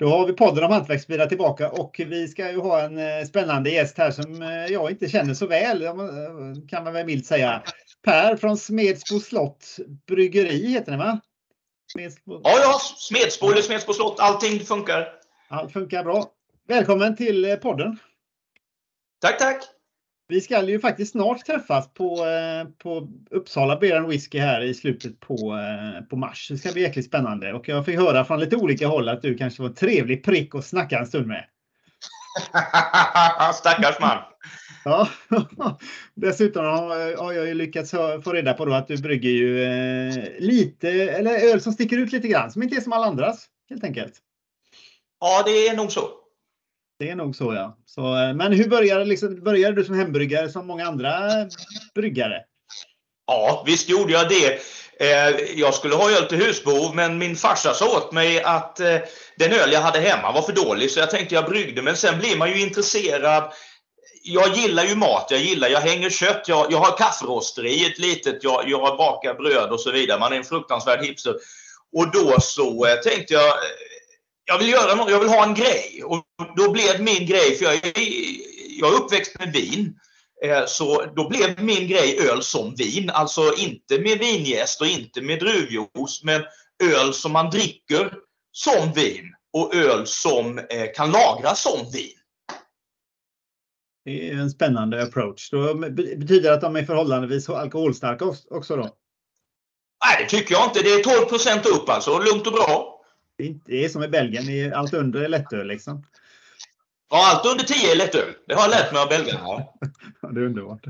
Då har vi podden om hantverksbilar tillbaka och vi ska ju ha en eh, spännande gäst här som eh, jag inte känner så väl, kan man väl milt säga. Per från Smedsbo slott bryggeri heter det va? Smedsbo. Ja, ja, Smedsbo eller Smedsbo slott, allting funkar. Allt funkar bra. Välkommen till podden. Tack, tack. Vi ska ju faktiskt snart träffas på, eh, på Uppsala Beer Whisky här i slutet på, eh, på mars. Det ska bli jäkligt spännande och jag fick höra från lite olika håll att du kanske var en trevlig prick att snacka en stund med. Stackars man! Ja, dessutom har jag ju lyckats få reda på att du brygger ju eh, lite, eller öl som sticker ut lite grann, som inte är som alla andras helt enkelt. Ja, det är nog så. Det är nog så ja. Så, eh, men hur började, liksom, började du som hembryggare som många andra bryggare? Ja, visst gjorde jag det. Eh, jag skulle ha öl till husbehov, men min farsa sa åt mig att eh, den öl jag hade hemma var för dålig, så jag tänkte jag bryggde. Men sen blir man ju intresserad. Jag gillar ju mat, jag gillar, jag hänger kött, jag, jag har kafferosteri ett litet, jag, jag bakar bröd och så vidare. Man är en fruktansvärd hipster. Och då så tänkte jag, jag vill göra något, jag vill ha en grej. Och då blev min grej, för jag är, jag är uppväxt med vin, eh, så då blev min grej öl som vin. Alltså inte med vinjäst och inte med druvjuice, men öl som man dricker som vin och öl som eh, kan lagras som vin. Det är en spännande approach. Då betyder det att de är förhållandevis alkoholstarka också då? Nej, det tycker jag inte. Det är 12 procent upp alltså, lugnt och bra. Det är som i Belgien, allt under är lättöl liksom. Ja, allt under 10 är lättöl. Det har jag lärt mig av belgarna. Ja. det är underbart.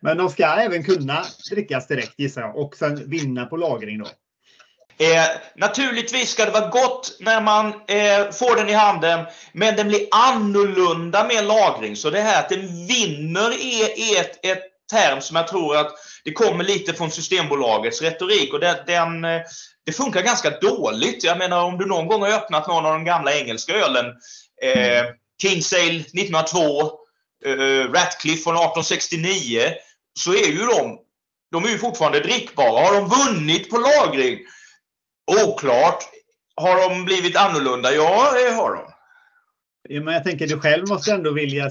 Men de ska även kunna drickas direkt gissar jag och sen vinna på lagring då. Eh, naturligtvis ska det vara gott när man eh, får den i handen, men den blir annorlunda med lagring. Så det här att den vinner är, är ett, ett term som jag tror att det kommer lite från Systembolagets retorik och den, den, eh, det funkar ganska dåligt. Jag menar om du någon gång har öppnat någon av de gamla engelska ölen, eh, Kingsale 1902, eh, Ratcliffe från 1869, så är ju de, de är ju fortfarande drickbara. Har de vunnit på lagring? Oklart. Har de blivit annorlunda? Ja, det har de. Ja, men jag tänker du själv måste ändå vilja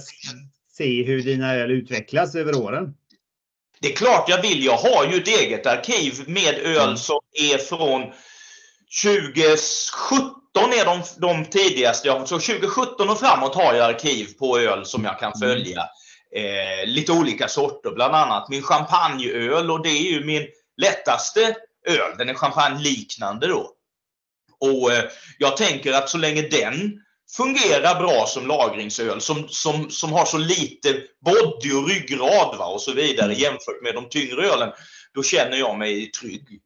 se hur dina öl utvecklas över åren. Det är klart jag vill. Jag har ju ett eget arkiv med öl mm. som är från 2017 är de, de tidigaste. Så 2017 och framåt har jag arkiv på öl som jag kan mm. följa. Eh, lite olika sorter, bland annat min champagneöl och det är ju min lättaste öl. Den är champagneliknande då. Och eh, jag tänker att så länge den fungerar bra som lagringsöl som, som, som har så lite body och ryggrad va, och så vidare jämfört med de tyngre ölen. Då känner jag mig trygg.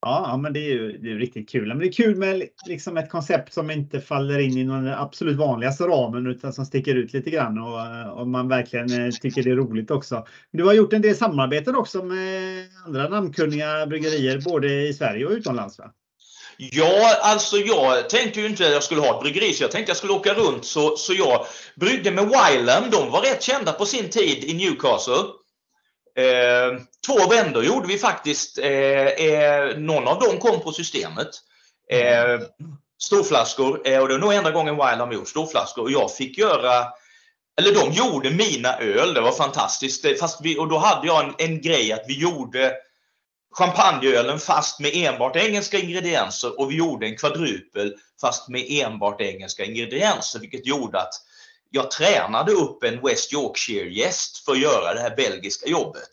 Ja, men det är ju det är riktigt kul. Men det är kul med liksom ett koncept som inte faller in i någon absolut vanligaste ramen utan som sticker ut lite grann och, och man verkligen eh, tycker det är roligt också. Du har gjort en del samarbeten också med andra namnkunniga bryggerier både i Sverige och utomlands va? Ja, alltså jag tänkte ju inte att jag skulle ha ett bryggeri så jag tänkte att jag skulle åka runt så, så jag bryggde med Wylam. De var rätt kända på sin tid i Newcastle. Eh, två vändor gjorde vi faktiskt. Eh, eh, någon av dem kom på systemet. Eh, storflaskor eh, och det var nog enda gången Wylam gjort storflaskor och jag fick göra eller de gjorde mina öl, det var fantastiskt. Fast vi, och då hade jag en, en grej att vi gjorde champagneölen fast med enbart engelska ingredienser och vi gjorde en kvadrupel fast med enbart engelska ingredienser vilket gjorde att jag tränade upp en West Yorkshire-gäst för att göra det här belgiska jobbet.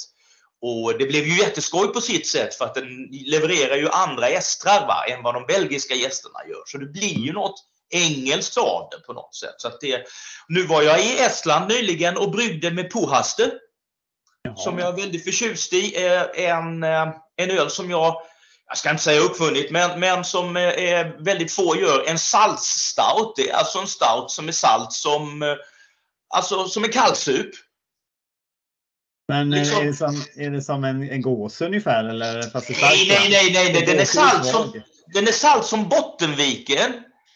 Och det blev ju jätteskoj på sitt sätt för att den levererar ju andra estrar va, än vad de belgiska gästerna gör. Så det blir ju något engelskt av det på något sätt. Så det, nu var jag i Estland nyligen och bryggde med Puhaste. Jaha. Som jag är väldigt förtjust i. En, en öl som jag, jag ska inte säga uppfunnit, men, men som är väldigt få gör. En saltstout. Det är alltså en stout som är salt som, alltså, som en kallsup. Men liksom. är, det som, är det som en, en gås ungefär? Eller, fast nej, nej, nej, nej, nej. Den, är salt som, den är salt som Bottenviken.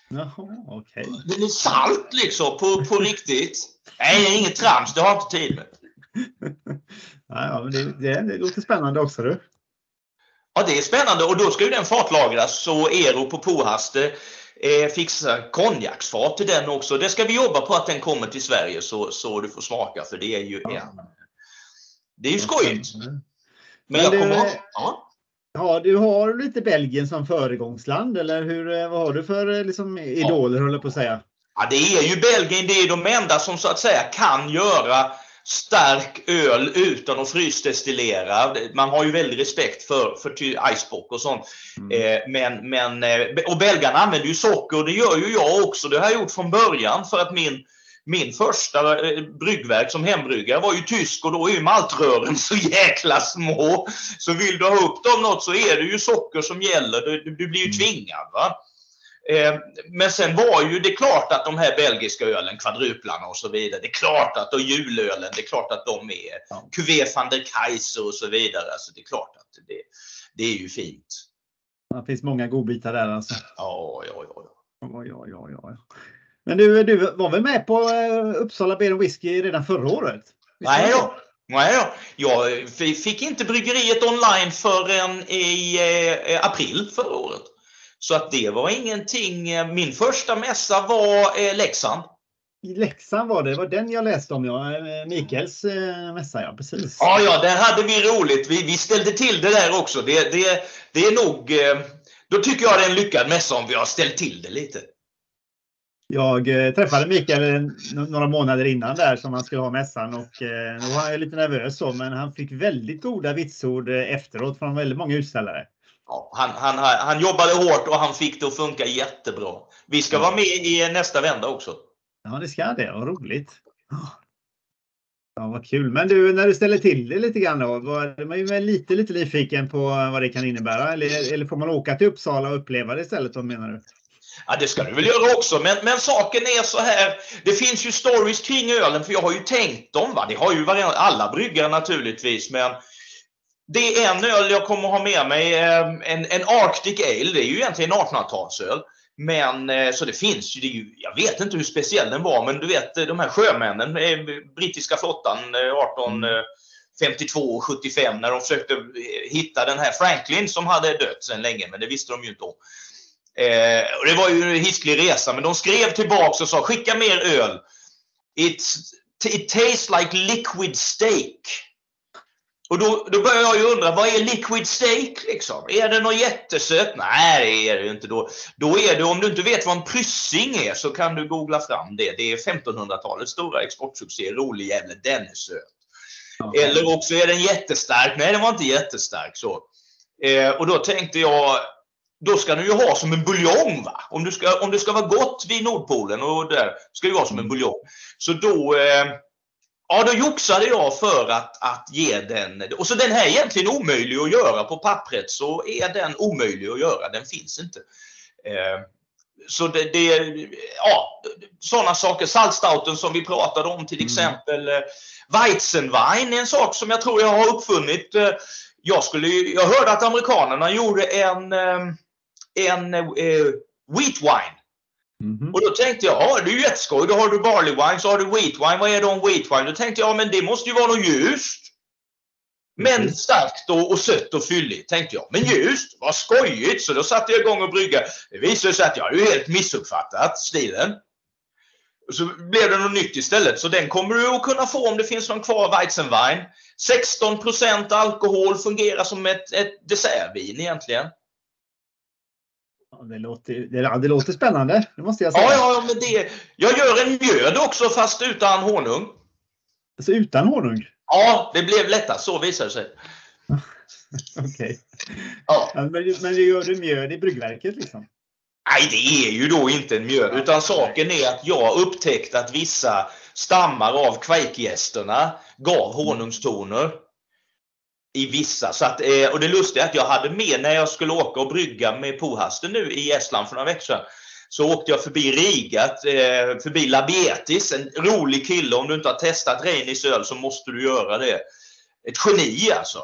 Jaha, okay. Den är salt liksom på, på riktigt. Nej, det är inget trams. Det har jag inte tid med. ja, men det, det, det låter spännande också. Du. Ja, det är spännande och då ska ju den fartlagras så Ero på Pohaste eh, fixa konjaksfat till den också. Det ska vi jobba på att den kommer till Sverige så, så du får smaka för det är ju Ja. en... Det är ju skojigt. Men Men jag kommer ha... Ja. Ja, du har lite Belgien som föregångsland eller hur, eh, vad har du för eh, liksom, idoler håller jag på att säga? Ja, det är ju Belgien, det är de enda som så att säga kan göra stark öl utan att frysdestillera. Man har ju väldigt respekt för, för Icebox och sånt. Eh, men, men, eh, och belgarna använder ju socker och det gör ju jag också. Det har jag gjort från början för att min, min första eh, bryggverk som hembryggare var ju tysk och då är ju maltrören så jäkla små. Så vill du ha upp dem något så är det ju socker som gäller. Du, du, du blir ju tvingad. Va? Eh, Men sen var ju det klart att de här belgiska ölen, kvadruplarna och så vidare, det är klart att och julölen, det är klart att de är Ja. Cuvée van der Kaiser och så vidare. Alltså det är klart att det, det är ju fint. Det finns många godbitar där alltså. Ja, ja, ja. ja. Oj, oj, oj. Men du, du var väl med på eh, Uppsala Beer Whisky redan förra året? Nej då. Nej då. Jag fick inte bryggeriet online förrän i eh, april förra året. Så att det var ingenting. eh, Min första mässa var eh, Leksand. I Leksand var det, det var den jag läste om ja. Eh, Mikaels mässa ja, precis. Ja, ja, där hade vi roligt. Vi, vi ställde till det där också. Det, det, det är nog... Då tycker jag det är en lyckad mässa om vi har ställt till det lite. Jag eh, träffade Mikael några månader innan där som han skulle ha mässan och eh, då var jag lite nervös så men han fick väldigt goda vitsord efteråt från väldigt många utställare. Ja, han, han, han jobbade hårt och han fick det att funka jättebra. Vi ska vara med i nästa vända också. Ja det ska det, vad roligt. Ja, vad kul. Men du, när du ställer till det lite grann då, var man ju lite, lite nyfiken på vad det kan innebära? Eller, eller får man åka till Uppsala och uppleva det istället? Vad menar du? Ja, det ska du väl göra också. Men, men saken är så här. Det finns ju stories kring ölen, för jag har ju tänkt dem. Va? Det har ju alla bryggare naturligtvis. Men det är en öl jag kommer ha med mig. eh, En, en Arctic Ale. Det är ju egentligen en 1800-talsöl. Men eh, så det finns ju, det ju, jag vet inte hur speciell den var, men du vet eh, de här sjömännen, brittiska flottan eh, 1852 och 75 när de försökte hitta den här Franklin som hade dött sedan länge, men det visste de ju inte om. Eh, och det var ju en hisklig resa, men de skrev tillbaks och sa skicka mer öl. It's, it tastes like liquid steak. Och då, då börjar jag ju undra, vad är liquid steak liksom? Är det något jättesött? Nej, det är det ju inte. Då, då är det, om du inte vet vad en pryssing är så kan du googla fram det. Det är 1500-talets stora exportsuccé, rolig jävle, den är söt. Ja. Eller också är den jättestark. Nej, den var inte jättestark så. Eh, och då tänkte jag, då ska du ju ha som en buljong. Va? Om, du ska, om det ska vara gott vid Nordpolen och där ska det vara som en buljong. Så då, eh, ja, då joxade jag för att, att ge den. Och så den här är egentligen omöjlig att göra på pappret så är den omöjlig att göra. Den finns inte. Eh, så det, det ja, sådana saker. Saltstouten som vi pratade om till Mm. exempel. Eh, Weizenwein är en sak som jag tror jag har uppfunnit. Eh, Jag, skulle, jag hörde att amerikanerna gjorde en, eh, en eh, wheat wine. Mhm. Och då tänkte jag, ja det är ju jätteskoj. Då har du barley wine, så har du wheat wine. Vad är då en wheat wine? Då tänkte jag, men det måste ju vara något ljust. Men starkt och, och sött och fylligt, tänkte jag. Men ljust, vad skojigt! Så då satte jag igång och brygga. Det visade sig att jag ju helt missuppfattat stilen. Så blev det något nytt istället. Så den kommer du att kunna få om det finns någon kvar Weizenwein. 16% alkohol fungerar som ett, ett dessertvin egentligen. Det, låter, det, det låter spännande, det måste jag säga. Ja, ja, men det, jag gör en mjöd också fast utan honung. Alltså utan honung? Ja, det blev lättast så visade det sig. Okej. Ja. Ja, men, men det gör du mjöd i bryggverket liksom? Nej, det är ju då inte en mjöd. Utan saken är att jag upptäckte att vissa stammar av kveikgästerna gav honungstoner. I vissa. Så att, eh, och det lustiga är att jag hade med när jag skulle åka och brygga med Pohasten nu i Estland för några veckor sedan. Så åkte jag förbi Riga, eh, förbi Labietis, en rolig kille. Om du inte har testat Reinis öl så måste du göra det. Ett geni alltså.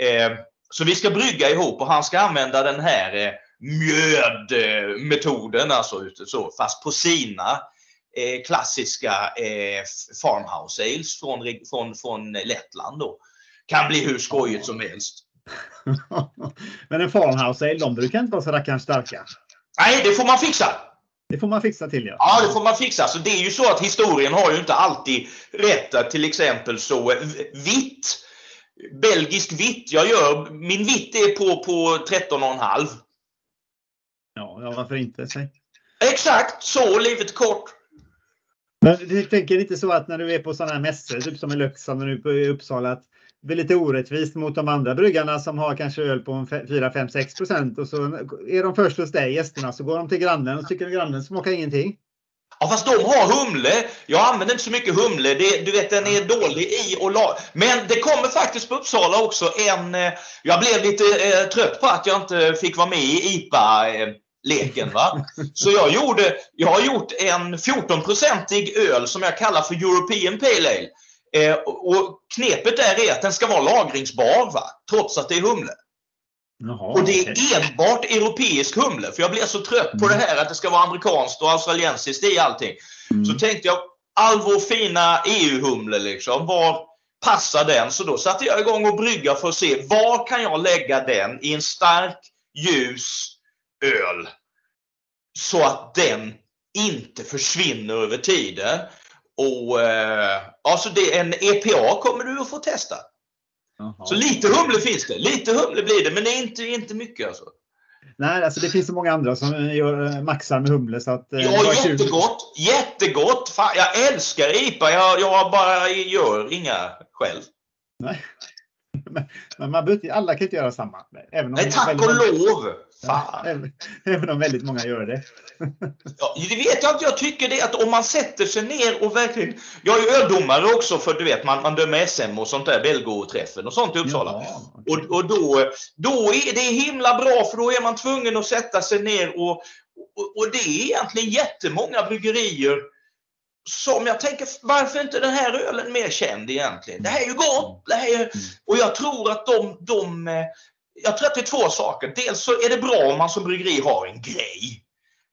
Eh, så vi ska brygga ihop och han ska använda den här mjödmetoden, alltså så, fast på sina klassiska farmhouse ales från, från, från Lettland. Då. Kan bli hur skojigt som helst. Men en farmhouse ale, de brukar inte vara så rackarns starka. Nej, det får man fixa. Det får man fixa till ja. Ja, det får man fixa. Så det är ju så att historien har ju inte alltid rätt. Till exempel så eh, vitt. Belgisk vitt. Jag gör, min vitt är på, på 13,5. Ja, ja, varför inte? Säg. Exakt så, livet kort. Men du tänker inte så att när du är på sådana här mässor, typ som i Leksand och nu på Uppsala, att blir lite orättvist mot de andra bryggarna som har kanske öl på 4, 5, 6 procent och så är de först hos dig, gästerna, så går de till grannen och tycker grannen smakar ingenting. Ja, fast de har humle. Jag använder inte så mycket humle. Det, du vet, den är dålig i och lag. Men det kommer faktiskt på Uppsala också en... Eh, jag blev lite eh, trött på att jag inte fick vara med i IPA. Eh, leken. Va? Så jag, gjorde, jag har gjort en 14-procentig öl som jag kallar för European Pale Ale. Eh, och knepet där är att den ska vara lagringsbar, va? trots att det är humle. Jaha, och det är okay. enbart europeisk humle. För jag blev så trött mm. på det här att det ska vara amerikanskt och australiensiskt i allting. Mm. Så tänkte jag, all vår fina EU-humle, liksom, var passar den? Så då satte jag igång och brygga för att se var kan jag lägga den i en stark, ljus öl. Så att den inte försvinner över tiden. Och eh, alltså det, en EPA kommer du att få testa. Aha. Så lite humle finns det. Lite humle blir det, men det är inte, inte mycket alltså. Nej, alltså det finns så många andra som gör eh, maxar med humle. Så att, eh, ja, jättegott! Jättegott! Fan, jag älskar IPA. Jag, jag bara gör inga själv. Nej. Men man behöver, alla kan inte göra samma. Även om Nej, tack och lov! Fan. Även, även om väldigt många gör det. ja, det vet jag inte. Jag tycker det att om man sätter sig ner och verkligen... Jag är öldomare också för du vet man, man dömer SM och sånt där, Belgoträffen och sånt i Uppsala. Ja, okay. och, och då, då är det himla bra för då är man tvungen att sätta sig ner och, och, och det är egentligen jättemånga bryggerier som jag tänker, varför inte den här ölen mer känd egentligen? Det här är ju gott! Det här är, mm. och jag tror att de, de eh, jag tror att det är två saker. Dels så är det bra om man som bryggeri har en grej.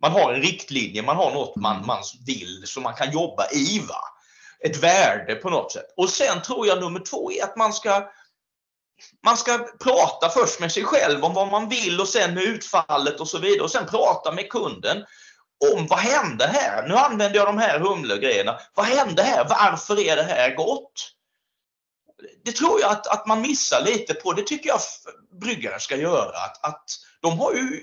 Man har en riktlinje, man har något man, man vill som man kan jobba i. Va? Ett värde på något sätt. Och sen tror jag nummer två är att man ska man ska prata först med sig själv om vad man vill och sen med utfallet och så vidare och sen prata med kunden om vad hände här? Nu använder jag de här humlegrejerna. Vad hände här? Varför är det här gott? Det tror jag att, att man missar lite på. Det tycker jag bryggare ska göra. Att, att de har ju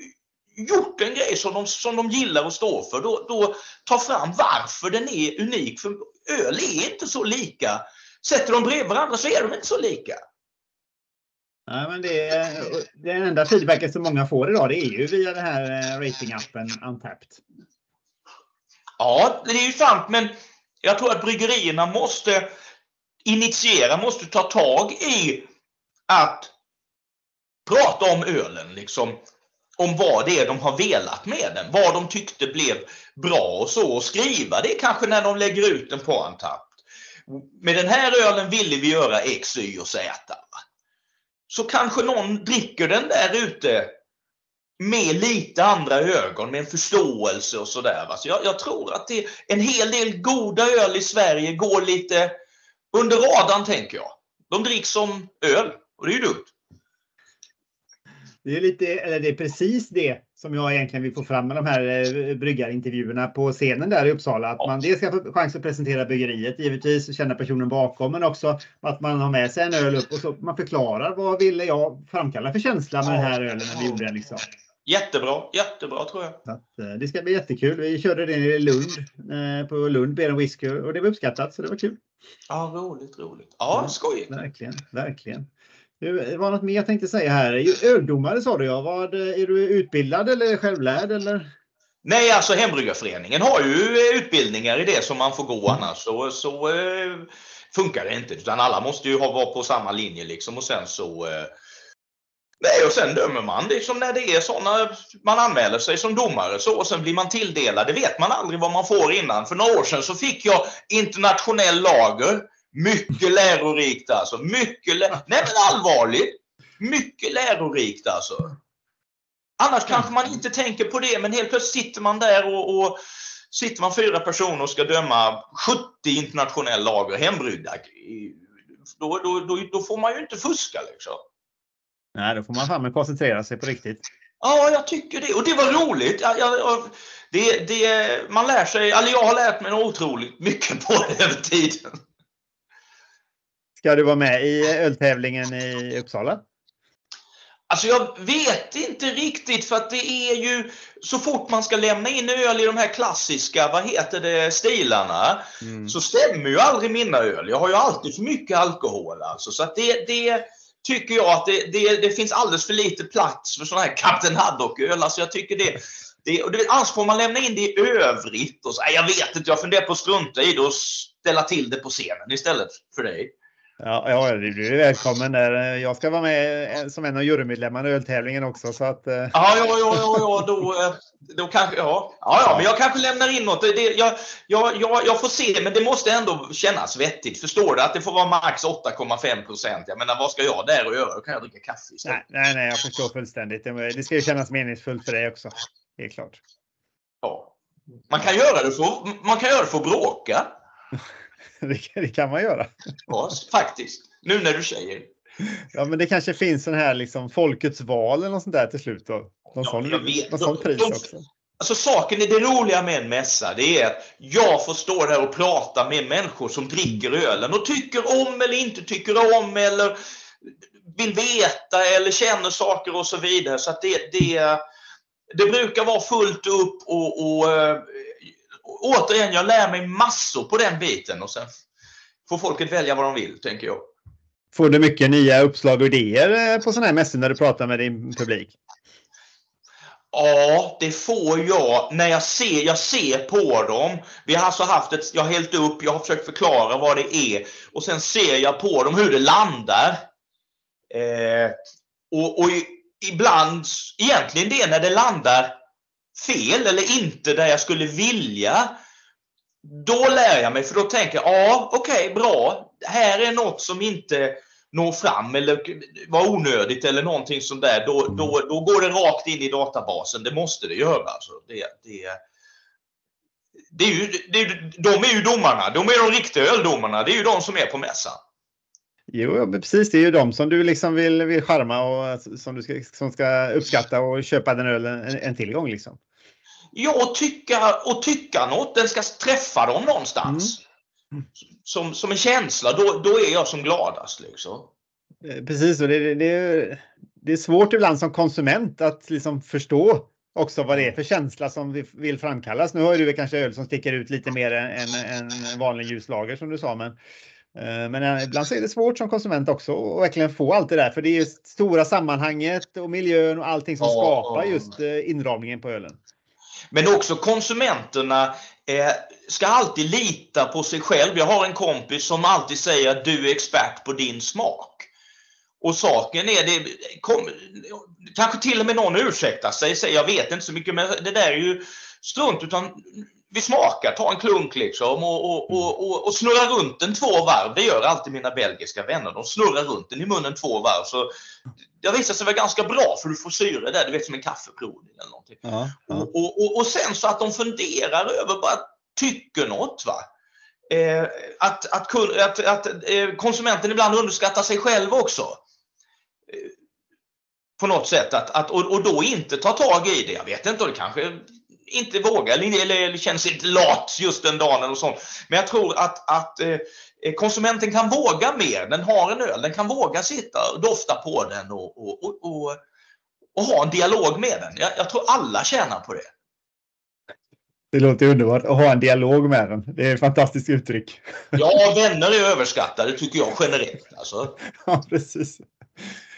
gjort en grej som de, som de gillar att stå för. Då, då ta fram varför den är unik. För öl är inte så lika. Sätter de bredvid varandra så är de inte så lika. Nej, men det är, den enda feedbacken som många får idag det är ju via den här eh, ratingappen Untapped. Ja, det är ju sant, men jag tror att bryggerierna måste initiera, måste ta tag i att prata om ölen. Liksom, om vad det är de har velat med den. Vad de tyckte blev bra och så. Och skriva det kanske när de lägger ut den på Untapped. Med den här ölen ville vi göra X, Y och Z. Så kanske någon dricker den där ute med lite andra ögon, med en förståelse och sådär. Så jag, jag, tror att det en hel del goda öl i Sverige går lite under radarn, tänker jag. De dricks som öl och det är ju dumt. Det är, lite, eller det är precis det som jag egentligen vill få fram med de här eh, bryggarintervjuerna på scenen där i Uppsala. Att man dels ska få chans att presentera bryggeriet, givetvis känna personen bakom, men också att man har med sig en öl upp och så man förklarar vad ville jag framkalla för känsla med den här ölen när vi gjorde den. Liksom. Jättebra, jättebra tror jag. Att, eh, det ska bli jättekul. Vi körde det i Lund, eh, på Lund Beer Whisky och det var uppskattat så det var kul. Ja, roligt, roligt. Ja, skojigt. Verkligen, verkligen. Det var något mer jag tänkte säga här. Öldomare sa du ja. Vad, är du utbildad eller självlärd? Eller? Nej, alltså Hembryggarföreningen har ju utbildningar i det som man får gå annars. Så, så eh, funkar det inte. Utan alla måste ju ha, vara på samma linje liksom. Och sen så eh, Nej, och sen dömer man liksom när det är sådana, man anmäler sig som domare så och sen blir man tilldelad. Det vet man aldrig vad man får innan. För några år sedan så fick jag internationell lager. Mycket lärorikt alltså. Mycket lä Nej men allvarligt. Mycket lärorikt alltså. Annars kanske man inte tänker på det, men helt plötsligt sitter man där och, och sitter man fyra personer och ska döma 70 internationell lager hembryggda. Då, då, då, då får man ju inte fuska liksom. Nej, då får man fan koncentrera sig på riktigt. Ja, jag tycker det. Och det var roligt. Jag, jag, det, det, man lär sig, eller jag har lärt mig otroligt mycket på det över tiden. Ska du vara med i öltävlingen i Uppsala? Alltså jag vet inte riktigt för att det är ju så fort man ska lämna in öl i de här klassiska, vad heter det, stilarna. Mm. Så stämmer ju aldrig mina öl. Jag har ju alltid för mycket alkohol alltså. Så att det, det tycker jag att det, det, det finns alldeles för lite plats för sådana här Kapten Haddock-öl. Alltså jag tycker det, det, och det, annars får man lämna in det i övrigt. Och så, jag vet inte, jag funderar på att strunta i det och ställa till det på scenen istället för dig. Ja, ja, du är välkommen där. Jag ska vara med som en av jurymedlemmarna i öltävlingen också. Så att, eh. ja, ja, ja, ja, ja då, eh, då kanske, ja. Ja, ja, men jag kanske lämnar in något. Det, jag, jag, jag, jag får se, men det måste ändå kännas vettigt. Förstår du? Att det får vara max 8,5 procent. Jag menar, vad ska jag där och göra? Då kan jag dricka kaffe istället. Nej, nej, nej, jag förstår fullständigt. Det ska ju kännas meningsfullt för dig också. Helt klart. Ja. Man kan göra det för, man kan göra det för att bråka. det, kan man göra. Ja, faktiskt. Nu när du säger. Ja, men det kanske finns en här liksom folkets val eller något sånt där till slut. Då. Någon ja, sån, någon sån pris de, också. Alltså saken är det roliga med en mässa, det är att jag får stå där och prata med människor som dricker ölen och tycker om eller inte tycker om eller vill veta eller känner saker och så vidare. Så det, det, det brukar vara fullt upp och, och återigen, jag lär mig massor på den biten och sen får folket välja vad de vill, tänker jag. Får du mycket nya uppslag och idéer eh, på sådana här mässor när du pratar med din publik? Ja, det får jag när jag ser, jag ser på dem. Vi har alltså haft ett, jag har hällt upp, jag har försökt förklara vad det är och sen ser jag på dem hur det landar. Eh, och, och ibland, egentligen det är när det landar fel eller inte där jag skulle vilja. Då lär jag mig, för då tänker jag, ja okej, okay, bra. Här är något som inte når fram eller var onödigt eller någonting sånt där. Då, mm. då, då går det rakt in i databasen. Det måste det göra. Alltså. Det, det, det är ju, det, de är ju domarna. De är de riktiga öldomarna. Det är ju de som är på mässan. Jo, precis. Det är ju de som du liksom vill, vill charma och som du ska, som ska uppskatta och köpa den ölen en, en till gång. Liksom. Ja, tycka, och tycka något. Den ska träffa dem någonstans. Mm. Som, som en känsla. Då, då är jag som gladast. Liksom. Eh, precis, och det, det, det är svårt ibland som konsument att liksom förstå också vad det är för känsla som vill framkallas. Nu har du kanske öl som sticker ut lite mer än en vanlig ljuslager som du sa, men Eh, men eh, ibland så är det svårt som konsument också att verkligen få allt det där. För det är ju stora sammanhanget och miljön och allting som skapar just inramningen på ölen. Men också konsumenterna eh, ska alltid lita på sig själv. Jag har en kompis som alltid säger att du är expert på din smak. Och saken är, det kom, kanske till och med någon ursäktar sig, säger jag vet inte så mycket, men det där är ju strunt. Utan vi smakar, tar en klunk liksom och, och, och, och, och snurrar runt den två varv. Det gör alltid mina belgiska vänner. De snurrar runt den i munnen två varv. Så det visar sig vara ganska bra för du får syre där, du vet som en kaffeprovning eller någonting. Ja, ja. Och, och, och, sen så att de funderar över, bara tycker något. Va? Eh, att, att, att, att eh, konsumenten ibland underskattar sig själv också. Eh, på något sätt. Att, att, och, och då inte ta tag i det. Jag vet inte, det kanske inte vågar eller, eller känner sig inte lat just den dagen. Och sånt. Men jag tror att, att eh, konsumenten kan våga mer. Den har en öl, den kan våga sitta och dofta på den och, och, och, och, och ha en dialog med den. Jag, jag, tror alla tjänar på det. Det låter underbart att ha en dialog med den. Det är ett fantastiskt uttryck. Ja, vänner är överskattade tycker jag generellt. Alltså. Ja, precis.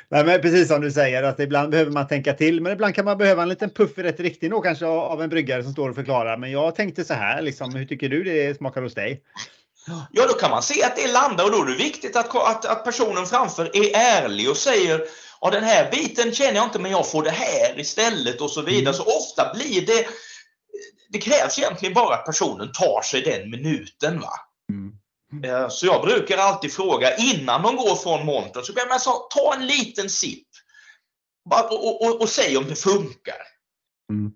Nej, men precis som du säger att ibland behöver man tänka till, men ibland kan man behöva en liten puff i rätt riktning då kanske av en bryggare som står och förklarar. Men jag tänkte så här, liksom, hur tycker du det smakar hos dig? Ja, då kan man se att det landar och då är det viktigt att, att, att personen framför är ärlig och säger ja, den här biten känner jag inte, men jag får det här istället och så vidare. Mm. Så ofta blir det, det krävs egentligen bara att personen tar sig den minuten. va. Mm. Eh, så jag brukar alltid fråga innan de går från montern, så ber jag ta en liten sipp. Och, och, och, och säg om det funkar. Mm.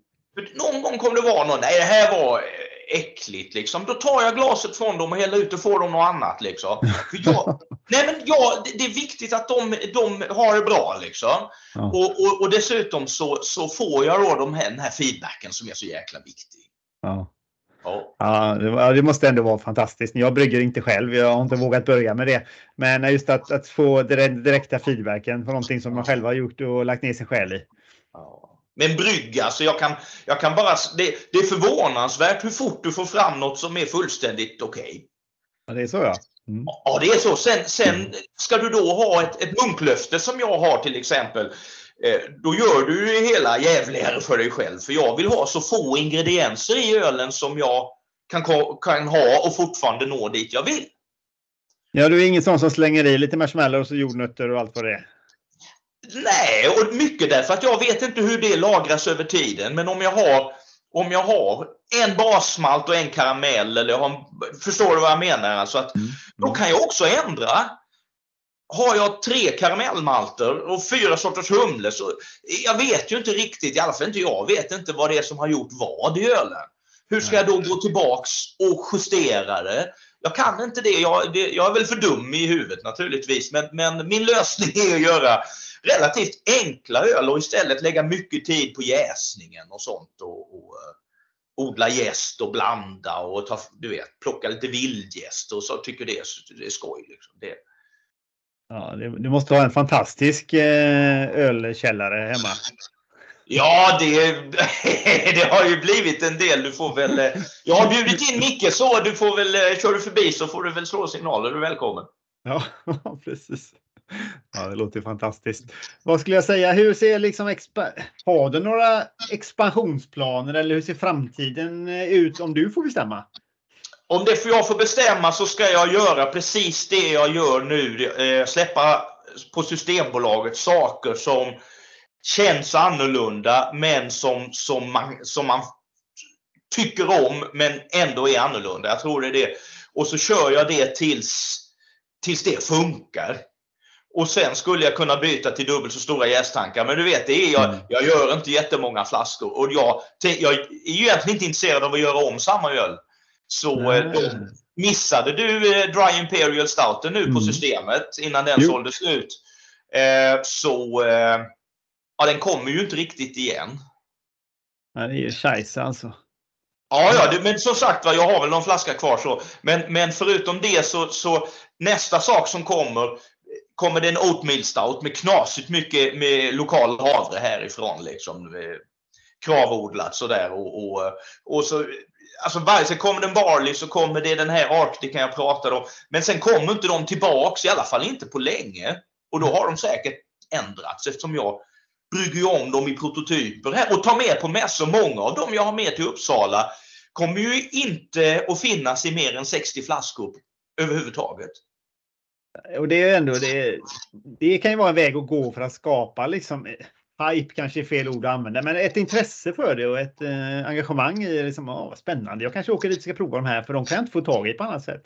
någon gång kommer det vara någon, nej det här var äckligt liksom. Då tar jag glaset från dem och häller ut och får dem något annat liksom. Jag, Nej, men ja, det, det är viktigt att de, de har det bra. Liksom. Ja. Och, och, och dessutom så, så får jag då de här, den här feedbacken som är så jäkla viktig. Ja. Ja. Ja, det, måste ändå vara fantastiskt. Jag brygger inte själv. Jag har inte vågat börja med det. Men just att, att få direkt, direkta feedbacken på någonting som man själv har gjort och lagt ner sin själ i. Ja. Men brygga, alltså jag kan, jag kan bara... Det, det är förvånansvärt hur fort du får fram något som är fullständigt okej. Ja, det är så ja. Mm. Ja, det är så. Sen, sen ska du då ha ett, ett munklöfte som jag har till exempel. Eh, då gör du det hela jävligare för dig själv. För jag vill ha så få ingredienser i ölen som jag kan, kan ha och fortfarande nå dit jag vill. Ja, du är ingen sån som slänger i lite marshmallows och jordnötter och allt vad det är. Nej, och mycket därför att jag vet inte hur det lagras över tiden. Men om jag har, om jag har en basmalt och en karamell, eller jag har, förstår du vad jag menar? Alltså att, Då kan jag också ändra. Har jag tre karamellmalter och fyra sorters humle så jag vet ju inte riktigt, i alla fall inte jag, vet inte vad det är som har gjort vad i ölen. Hur ska jag då gå tillbaks och justera det? Jag kan inte det. Jag, det, jag är väl för dum i huvudet naturligtvis, men, men min lösning är att göra relativt enkla öl och istället lägga mycket tid på jäsningen och sånt. Och, och eh, odla jäst och blanda och ta, du vet, plocka lite vildjäst och så tycker det är, det är skoj. Liksom. Det, Ja, du måste ha en fantastisk eh, ölkällare hemma. ja, det, det har ju blivit en del. Du får väl, eh, jag har bjudit in Micke så du får väl, eh, kör du förbi så får du väl slå signaler. Du är välkommen. Ja, precis. Ja, det låter fantastiskt. Vad skulle jag säga? Hur ser liksom har du några expansionsplaner eller hur ser framtiden ut om du får bestämma? Om det får jag får bestämma så ska jag göra precis det jag gör nu. Eh, släppa på Systembolaget saker som känns annorlunda men som, som, man, som man tycker om men ändå är annorlunda. Jag tror det är det. Och så kör jag det tills, tills det funkar. Och sen skulle jag kunna byta till dubbelt så stora jästankar. Men du vet, det är jag, Mm. jag gör inte jättemånga flaskor. Och jag, jag är ju egentligen inte intresserad av att göra om samma öl. Så då, missade du eh, Dry Imperial Stouten nu på Mm. systemet innan den Jo. sålde slut. Eh, så ja, den kommer ju inte riktigt igen. Ja, det är ju scheisse alltså. Ja, ja, det, men som sagt var, jag har väl någon flaska kvar. Så. Men, men förutom det så, så nästa sak som kommer, kommer det en Oatmeal Stout med knasigt mycket med lokal havre härifrån. Liksom, kravodlat sådär. Och, och, och så, alltså varje, sen kommer den en Barley så kommer det den här Arcticen jag pratade om. Men sen kommer inte de tillbaks, i alla fall inte på länge. Och då har de säkert ändrats eftersom jag brygger om dem i prototyper här och tar med på mässor. Många av dem jag har med till Uppsala kommer ju inte att finnas i mer än 60 flaskor överhuvudtaget. Och det är ändå det. Det kan ju vara en väg att gå för att skapa liksom hype kanske är fel ord att använda, men ett intresse för det och ett eh, engagemang i liksom, åh, spännande. Jag kanske åker dit och ska prova de här för de kan jag inte få tag i på annat sätt.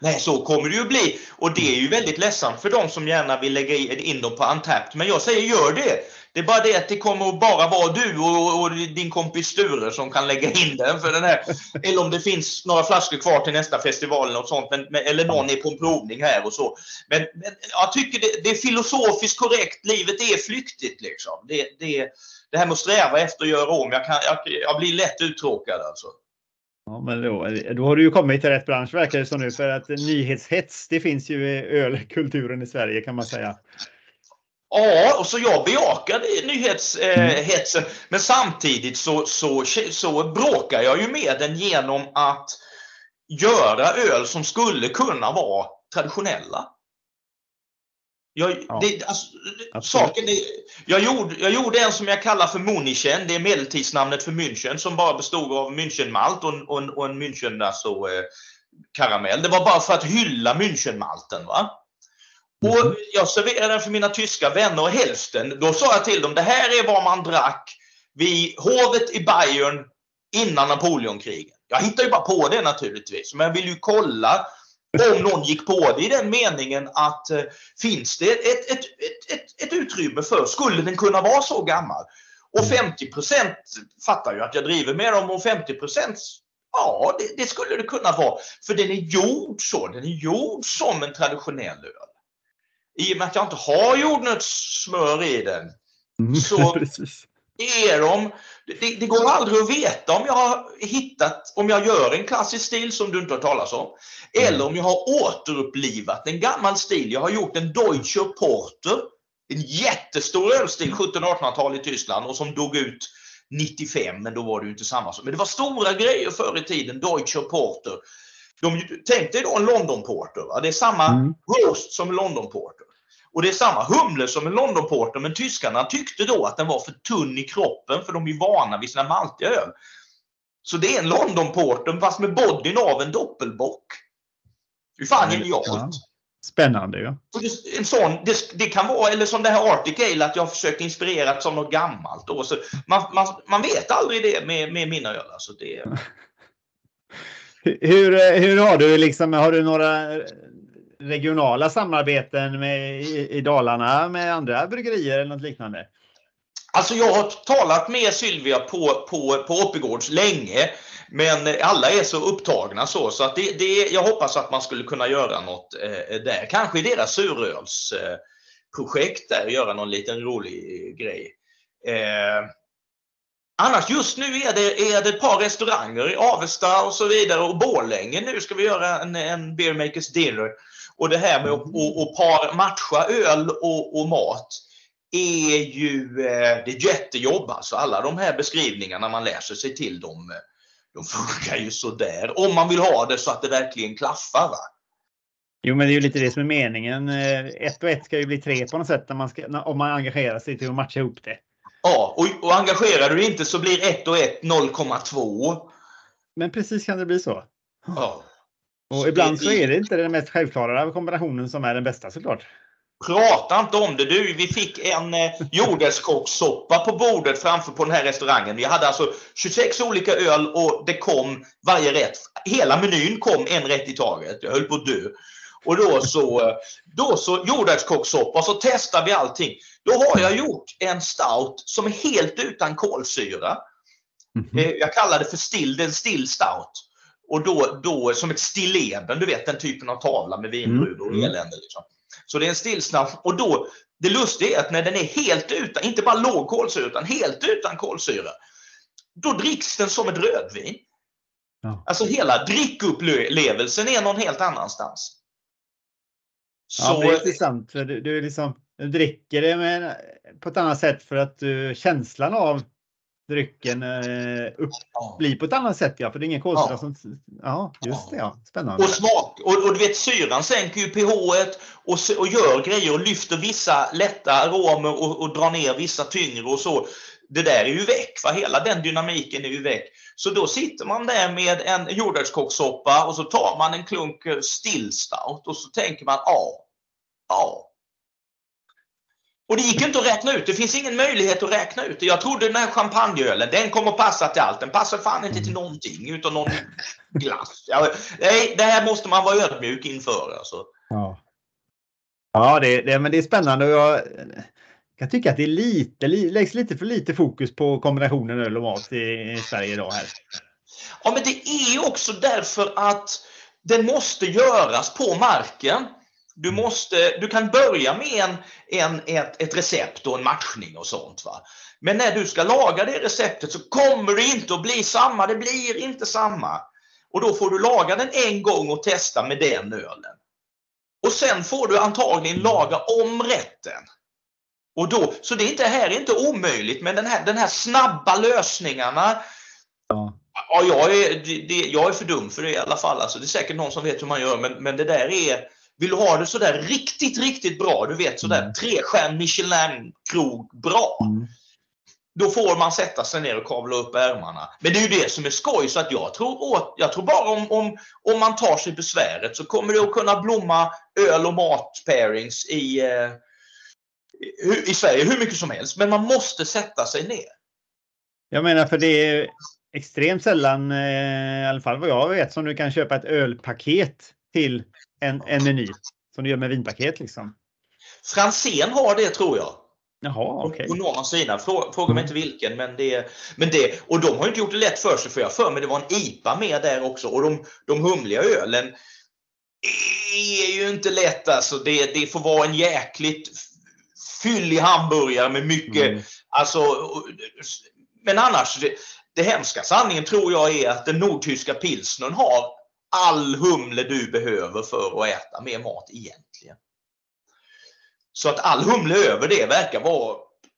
Nej, så kommer det ju bli. Och det är ju väldigt ledsamt för de som gärna vill lägga in dem på Untapped. Men jag säger gör det. Det är bara det att det kommer att bara vara du och, och din kompis Sture som kan lägga in den för den här. Eller om det finns några flaskor kvar till nästa festival eller något sånt. Men, men, eller någon är på en provning här och så. Men, men jag tycker det, det är filosofiskt korrekt. Livet är flyktigt liksom. Det, det, det här med att sträva efter att göra om. Jag, kan, jag, jag blir lätt uttråkad alltså. Ja, men då, då har du ju kommit till rätt bransch verkar det som nu för att nyhetshets, det finns ju i ölkulturen i Sverige kan man säga. Ja, och så jag bejakade nyhetshetsen. Eh, men samtidigt så, så, så bråkar jag ju med den genom att göra öl som skulle kunna vara traditionella. Jag, Ja, det, alltså, saken är, jag, gjorde, jag gjorde en som jag kallar för Munichen. Det är medeltidsnamnet för München som bara bestod av Münchenmalt och, en- och, och en München alltså, eh, karamell. Det var bara för att hylla Münchenmalten. Va? Och Mhm. jag serverade den för mina tyska vänner och hälften, då sa jag till dem, det här är vad man drack vid hovet i Bayern innan Napoleonkrigen. Jag hittar ju bara på det naturligtvis, men jag vill ju kolla om någon gick på det i den meningen att eh, finns det ett, ett, ett, ett, ett utrymme för, skulle den kunna vara så gammal? Och 50% fattar ju att jag driver med dem och 50% ja det, det skulle det kunna vara. För den är gjord så, den är gjord som en traditionell öl. I och med att jag inte har jordnötssmör i den, Mm, Så- precis. är de, det, det går aldrig att veta om jag har hittat, om jag gör en klassisk stil som du inte har talas om, eller om jag har återupplivat en gammal stil. Jag har gjort en Deutscher Porter, en jättestor ölstil 1700-1800-tal i Tyskland och som dog ut 95, men då var det inte samma. Men det var stora grejer förr i tiden, Deutscher Porter. De, tänk dig då en London Porter, va? det är samma Mm. roast som London Porter. Och det är samma humle som en London Porter, men tyskarna tyckte då att den var för tunn i kroppen för de är vana vid sina maltiga öl. Så det är en London Porter fast med bodyn av en doppelbock. Är fan genialt. Ja. Spännande ju. Och det- En sån, det, det kan vara, eller som det här Arctic Ale, att jag har försökt inspirerat som något gammalt. Då. Så man, man, man vet aldrig det med, med mina öl. Alltså det, Hur, hur har du liksom, har du några regionala samarbeten med, i, i Dalarna med andra bryggerier eller något liknande? Alltså jag har talat med Sylvia på, på, på Oppigårds länge. Men alla är så upptagna så, så att det, det, jag hoppas att man skulle kunna göra något eh, där. Kanske i deras surölsprojekt eh, där, göra någon liten rolig grej. Eh, annars just nu är det, är det ett par restauranger i Avesta och så vidare och Borlänge. Nu ska vi göra en, en Beer Makers Dinner. Och det här med att och, och par matcha öl och, och mat är ju eh, det är jättejobb alltså. Alla de här beskrivningarna man läser sig till eh, de funkar ju sådär. Om man vill ha det så att det verkligen klaffar. Va? Jo, men det är ju lite det som är meningen. Eh, Ett och ett ska ju bli tre på något sätt man ska, om man engagerar sig till att matcha ihop det. Ja, och, och engagerar du dig inte så blir 1 och 1 0,2. Men precis kan det bli så. Ja. Och Så ibland så är det inte den mest självklara kombinationen som är den bästa såklart. Prata inte om det du. Vi fick en eh, jordärtskockssoppa på bordet framför på den här restaurangen. Vi hade alltså 26 olika öl och det kom varje rätt. Hela menyn kom en rätt i taget. Jag höll på att dö. Och då så, eh, då så jordärtskockssoppa så testar vi allting. Då har jag gjort en stout som är helt utan kolsyra. Mhm. Eh, Jag kallar det för still, den still stout. Och då, då som ett stilleben, du vet den typen av tavla med vinbrudor och Mm. elände. Liksom. Så det är en stillsnabb. Och då, det lustiga är att när den är helt utan, inte bara låg kolsyra, utan helt utan kolsyra. Då dricks den som ett rödvin. Ja. Alltså hela drickupplevelsen är någon helt annanstans. Ja, Så, det är intressant. För du, du, liksom, du dricker det med, på ett annat sätt för att du, känslan av drycken eh, upp, ja. blir på ett annat sätt. Ja, för det är ingen kolsyra Ja. som... Ja, just det. Ja. Spännande. Och smak. Och, och du vet syran sänker ju pH och, och gör grejer och lyfter vissa lätta aromer och, och drar ner vissa tyngre och så. Det där är ju väck. Va? Hela den dynamiken är ju väck. Så då sitter man där med en jordärtskockssoppa och så tar man en klunk eh, stillstout och så tänker man ja, ja. Och det gick inte att räkna ut. Det finns ingen möjlighet att räkna ut det. Jag trodde den här champagneölen, den kommer att passa till allt. Den passar fan inte till någonting utom någon glass. Nej, det här måste man vara ödmjuk inför. Alltså. Ja, ja det, det, men det är spännande. Jag kan tycka att det är lite, li, läggs lite för lite fokus på kombinationen öl och mat i, i Sverige idag. Här. Ja, men det är också därför att den måste göras på marken. Du, måste, du kan börja med en, en, ett, ett recept och en matchning och sånt. Va? Men när du ska laga det receptet så kommer det inte att bli samma. Det blir inte samma. Och då får du laga den en gång och testa med den ölen. Och sen får du antagligen laga om rätten. Och då, så det är inte, här är inte omöjligt, men den här, den här snabba lösningarna Ja. Ja, jag är, det, det, jag är för dum för det i alla fall. Alltså, det är säkert någon som vet hur man gör, men, men det där är... Vill du ha det sådär riktigt, riktigt bra, du vet sådär Mm. trestjärn Michelin-krog bra. Mm. Då får man sätta sig ner och kavla upp ärmarna. Men det är ju det som är skoj, så att jag tror, åt, jag tror bara om, om, om man tar sig besväret så kommer det att kunna blomma öl och mat-pairings i, eh, i, i Sverige hur mycket som helst. Men man måste sätta sig ner. Jag menar för det är extremt sällan, eh, i alla fall vad jag vet, som du kan köpa ett ölpaket till en, en meny. Som du gör med vinpaket liksom. Franzén har det tror jag. Jaha. På någon av sina. Frå- Fråga mig inte vilken. Men det, men det, och de har inte gjort det lätt för sig för jag har för mig det var en IPA med där också. Och de, de humliga ölen är ju inte lätt alltså. Det, det får vara en jäkligt fyllig hamburgare med mycket, mm. alltså, men annars, det, det hemska sanningen tror jag är att den nordtyska pilsnern har all humle du behöver för att äta mer mat egentligen. Så att all humle över det verkar vara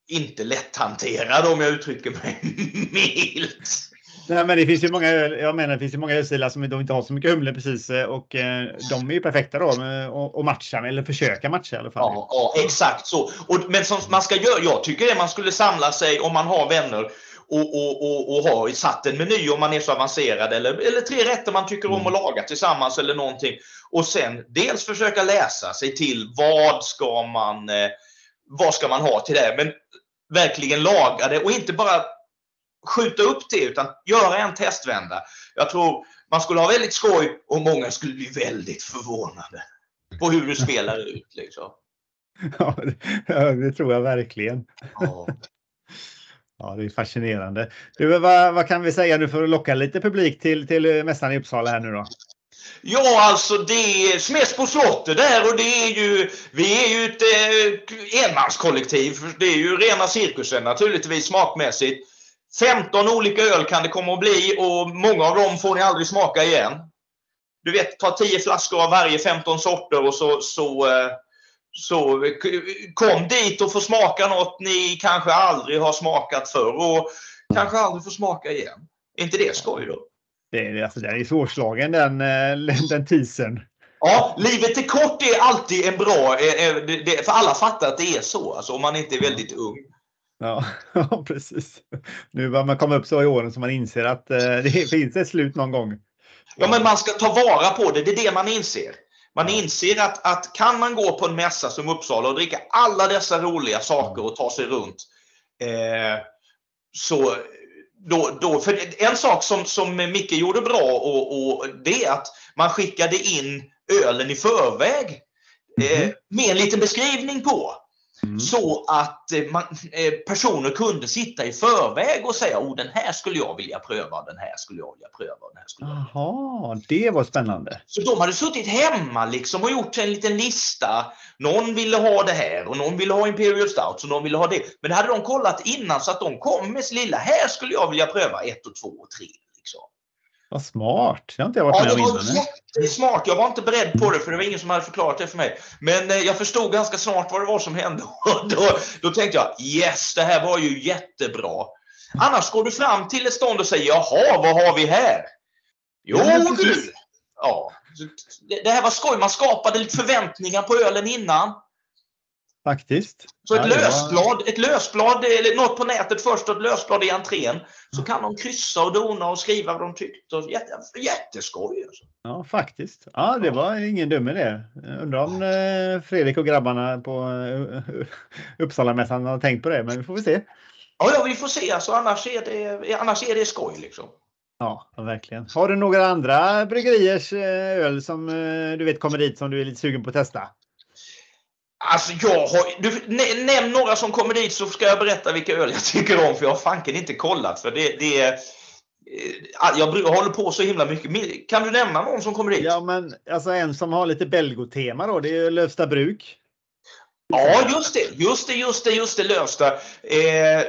inte lätthanterad om jag uttrycker mig milt. Nej, men det finns ju många jag menar, det finns ju många ölstilar som inte har så mycket humle precis eh, och eh, de är ju perfekta då att matcha eller försöka matcha i alla fall. Ja, ja exakt så. Och, men som man ska göra, jag tycker det man skulle samla sig om man har vänner och, och, och, och har satt en meny om man är så avancerad eller, eller tre rätter man tycker om att mm. laga tillsammans eller någonting. Och sen dels försöka läsa sig till vad ska man, eh, vad ska man ha till det. Men verkligen laga det och inte bara skjuta upp det utan göra en testvända. Jag tror man skulle ha väldigt skoj och många skulle bli väldigt förvånade på hur du spelar ut. Liksom. Ja, det, det tror jag verkligen. Ja. Ja, det är fascinerande. Du, vad, vad, kan vi säga nu för att locka lite publik till, till mässan i Uppsala här nu då? Ja, alltså det är Smäss på slottet där och det är ju, vi är ju ett eh, enmanskollektiv. Det är ju rena cirkusen naturligtvis smakmässigt. 15 olika öl kan det komma att bli och många av dem får ni aldrig smaka igen. Du vet, ta 10 flaskor av varje 15 sorter och så, så, eh, så kom dit och få smaka något ni kanske aldrig har smakat förr och kanske aldrig får smaka igen. Är inte det skoj då? Det är, alltså, den är svårslagen den, eh, den teasern. Ja, livet är kort är alltid en bra, eh, för alla fattar att det är så, alltså, om man inte är väldigt ung. Ja, ja, precis. Nu börjar man komma upp så i åren så man inser att eh, det finns ett slut någon gång. Ja, men man ska ta vara på det. Det är det man inser. Man inser att, att kan man gå på en mässa som Uppsala och dricka alla dessa roliga saker och ta sig runt. Eh, så då, då, för en sak som, som Micke gjorde bra och, och det är att man skickade in ölen i förväg. Eh, mm. med en liten beskrivning på. Mm. Så att eh, man, eh, personer kunde sitta i förväg och säga oh, den här skulle jag vilja pröva, den här skulle jag vilja pröva. Den här skulle jag Jaha, det var spännande. Så de hade suttit hemma liksom och gjort en liten lista. Någon ville ha det här och någon ville ha Imperial Stout och någon ville ha det. Men det hade de kollat innan så att de kom med sin lilla, här skulle jag vilja pröva ett och två och tre. Liksom. Vad smart. Det har inte jag varit ja, med om innan. Det var smart. Jag var inte beredd på det för det var ingen som hade förklarat det för mig. Men eh, jag förstod ganska snart vad det var som hände. då, då tänkte jag yes, det här var ju jättebra. Annars går du fram till ett stånd och säger jaha, vad har vi här? Jo du! Ja, det här var skoj. Man skapade lite förväntningar på ölen innan. Faktiskt. Så ett, ja, lösblad, var... ett lösblad, eller något på nätet först och ett lösblad i entrén. Så kan de kryssa och dona och skriva vad de tyckte. Jätte, jätteskoj. Alltså. Ja, faktiskt. Ja, det var ingen dum idé. Undrar om eh, Fredrik och grabbarna på eh, Uppsalamässan har tänkt på det, men vi får väl se. Ja, ja, vi får se. Alltså, annars, är det, annars är det skoj liksom. Ja, verkligen. Har du några andra bryggeriers eh, öl som du vet kommer dit som du är lite sugen på att testa? Alltså jag har, du, nämn några som kommer dit så ska jag berätta vilka öl jag tycker om för jag har fanken inte kollat för det, det är eh, jag håller på så himla mycket. Kan du nämna någon som kommer dit? Ja, men alltså en som har lite Belgotema då, det är Lövsta bruk. Ja, just det, just det, just det, just det, Lövsta. Eh,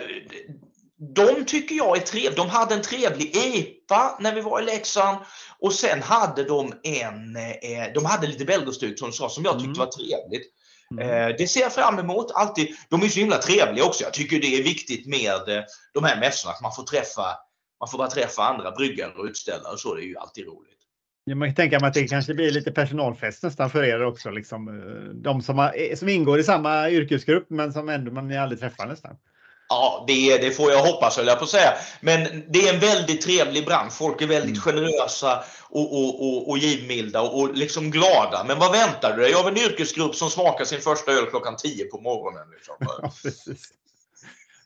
de tycker jag är trevliga. De hade en trevlig EPA när vi var i Leksand och sen hade de en, eh, de hade lite belgostuk som, som jag tyckte mm. var trevligt. Mm. Eh, det ser jag fram emot. Alltid. De är så himla trevliga också. Jag tycker det är viktigt med eh, de här mässorna, att man får träffa, man får bara träffa andra bryggare och utställare och så. Det är ju alltid roligt. Ja, man kan tänka mig att det kanske blir lite personalfest nästan för er också. Liksom. Eh, de som, har, som ingår i samma yrkesgrupp men som ändå man aldrig träffar nästan. Ja, det, det får jag hoppas höll jag på att säga. Men det är en väldigt trevlig bransch. Folk är väldigt mm. generösa och, och, och, och givmilda och, och liksom glada. Men vad väntar du dig av en yrkesgrupp som smakar sin första öl klockan 10 på morgonen? Liksom? Ja.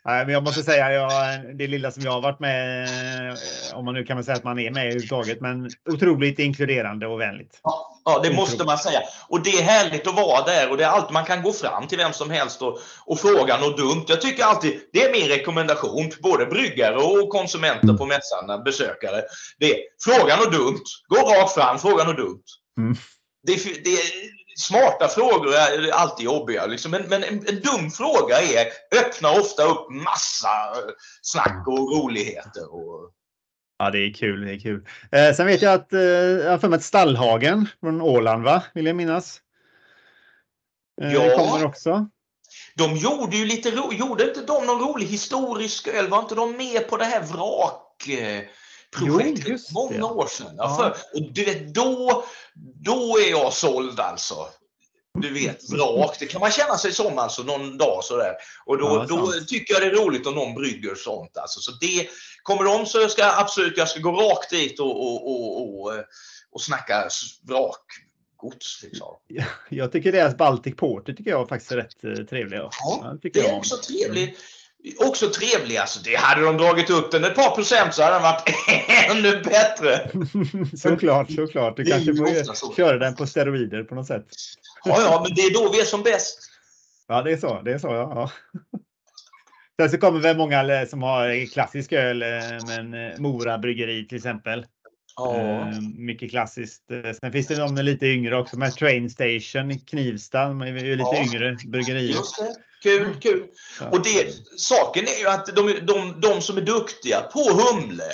Nej, men jag måste säga, jag, det lilla som jag har varit med, eh, om man nu kan man säga att man är med överhuvudtaget, men otroligt inkluderande och vänligt. Ja, ja det måste man säga. Och det är härligt att vara där och det är allt man kan gå fram till vem som helst och, och fråga något dumt. Jag tycker alltid, det är min rekommendation till både bryggare och konsumenter på mässan, besökare. Det är, fråga något dumt, gå rakt fram, fråga något dumt. Mm. det, det smarta frågor är alltid jobbiga. Liksom. Men, men en, en, dum fråga är, öppnar ofta upp massa snack och roligheter. Och... Ja, det är kul. Det är kul. Eh, sen vet jag att eh, jag har för mig att Stallhagen från Åland, va? Vill jag minnas. Eh, ja. kommer också. De gjorde ju lite ro, gjorde inte de någon rolig historisk öl? Var inte de med på det här vrakprojektet jo, många år sedan? Ja. För, och du vet, då, då är jag såld alltså. Du vet, vrak, det kan man känna sig som alltså någon dag sådär. Och då, ja, då tycker jag det är roligt om någon brygger sånt. Alltså. Så det, kommer de så ska jag absolut, jag ska gå rakt dit och, och, och, och, och snacka vrak gods. Liksom. Jag tycker deras Baltic Porter tycker jag faktiskt är rätt eh, trevlig. Ja, det är också trevligt. Också trevlig. Alltså, det hade de dragit upp den ett par procent så hade den varit ännu bättre. såklart, såklart. Du kanske får köra den på steroider på något sätt. ja, ja, men det är då vi är som bäst. Ja, det är så. Det är så, ja. Sen så kommer väl många som har klassisk öl, eh, men eh, Mora bryggeri till exempel. Eh, mycket klassiskt. Sen finns det de lite yngre också med Train Station i Knivsta. De är ju lite ja. yngre bryggerier. Just det. Kul, kul. Ja. Och det, saken är ju att de, de, de som är duktiga på humle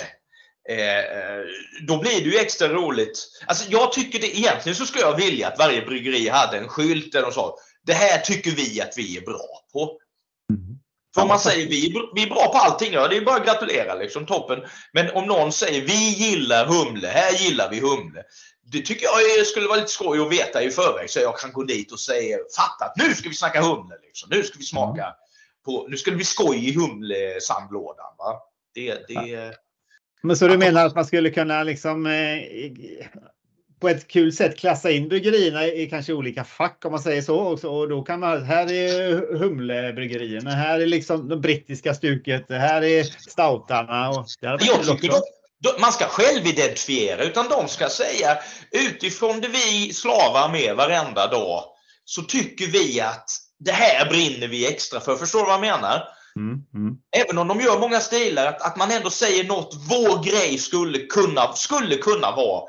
Eh, då blir det ju extra roligt. Alltså jag tycker det, egentligen så skulle jag vilja att varje bryggeri hade en skylt där de sa Det här tycker vi att vi är bra på. För om man säger vi, vi är bra på allting, ja, det är bara att gratulera. Liksom, toppen. Men om någon säger vi gillar humle, här gillar vi humle. Det tycker jag skulle vara lite skoj att veta i förväg så jag kan gå dit och säga fatta nu ska vi snacka humle. Liksom. Nu ska vi smaka mm. på, nu ska det bli skoj i humlesandlådan. Va? Det, det, Men så du menar att man skulle kunna liksom eh, på ett kul sätt klassa in bryggerierna i kanske olika fack om man säger så. Och då kan man, här är humlebryggerierna, här är liksom det brittiska stuket, här är stoutarna. Och jag tycker de, man ska självidentifiera utan de ska säga utifrån det vi slavar med varenda dag så tycker vi att det här brinner vi extra för. Förstår du vad jag menar? Mm, mm. Även om de gör många stilar, att, att man ändå säger något, vår grej skulle kunna, skulle kunna vara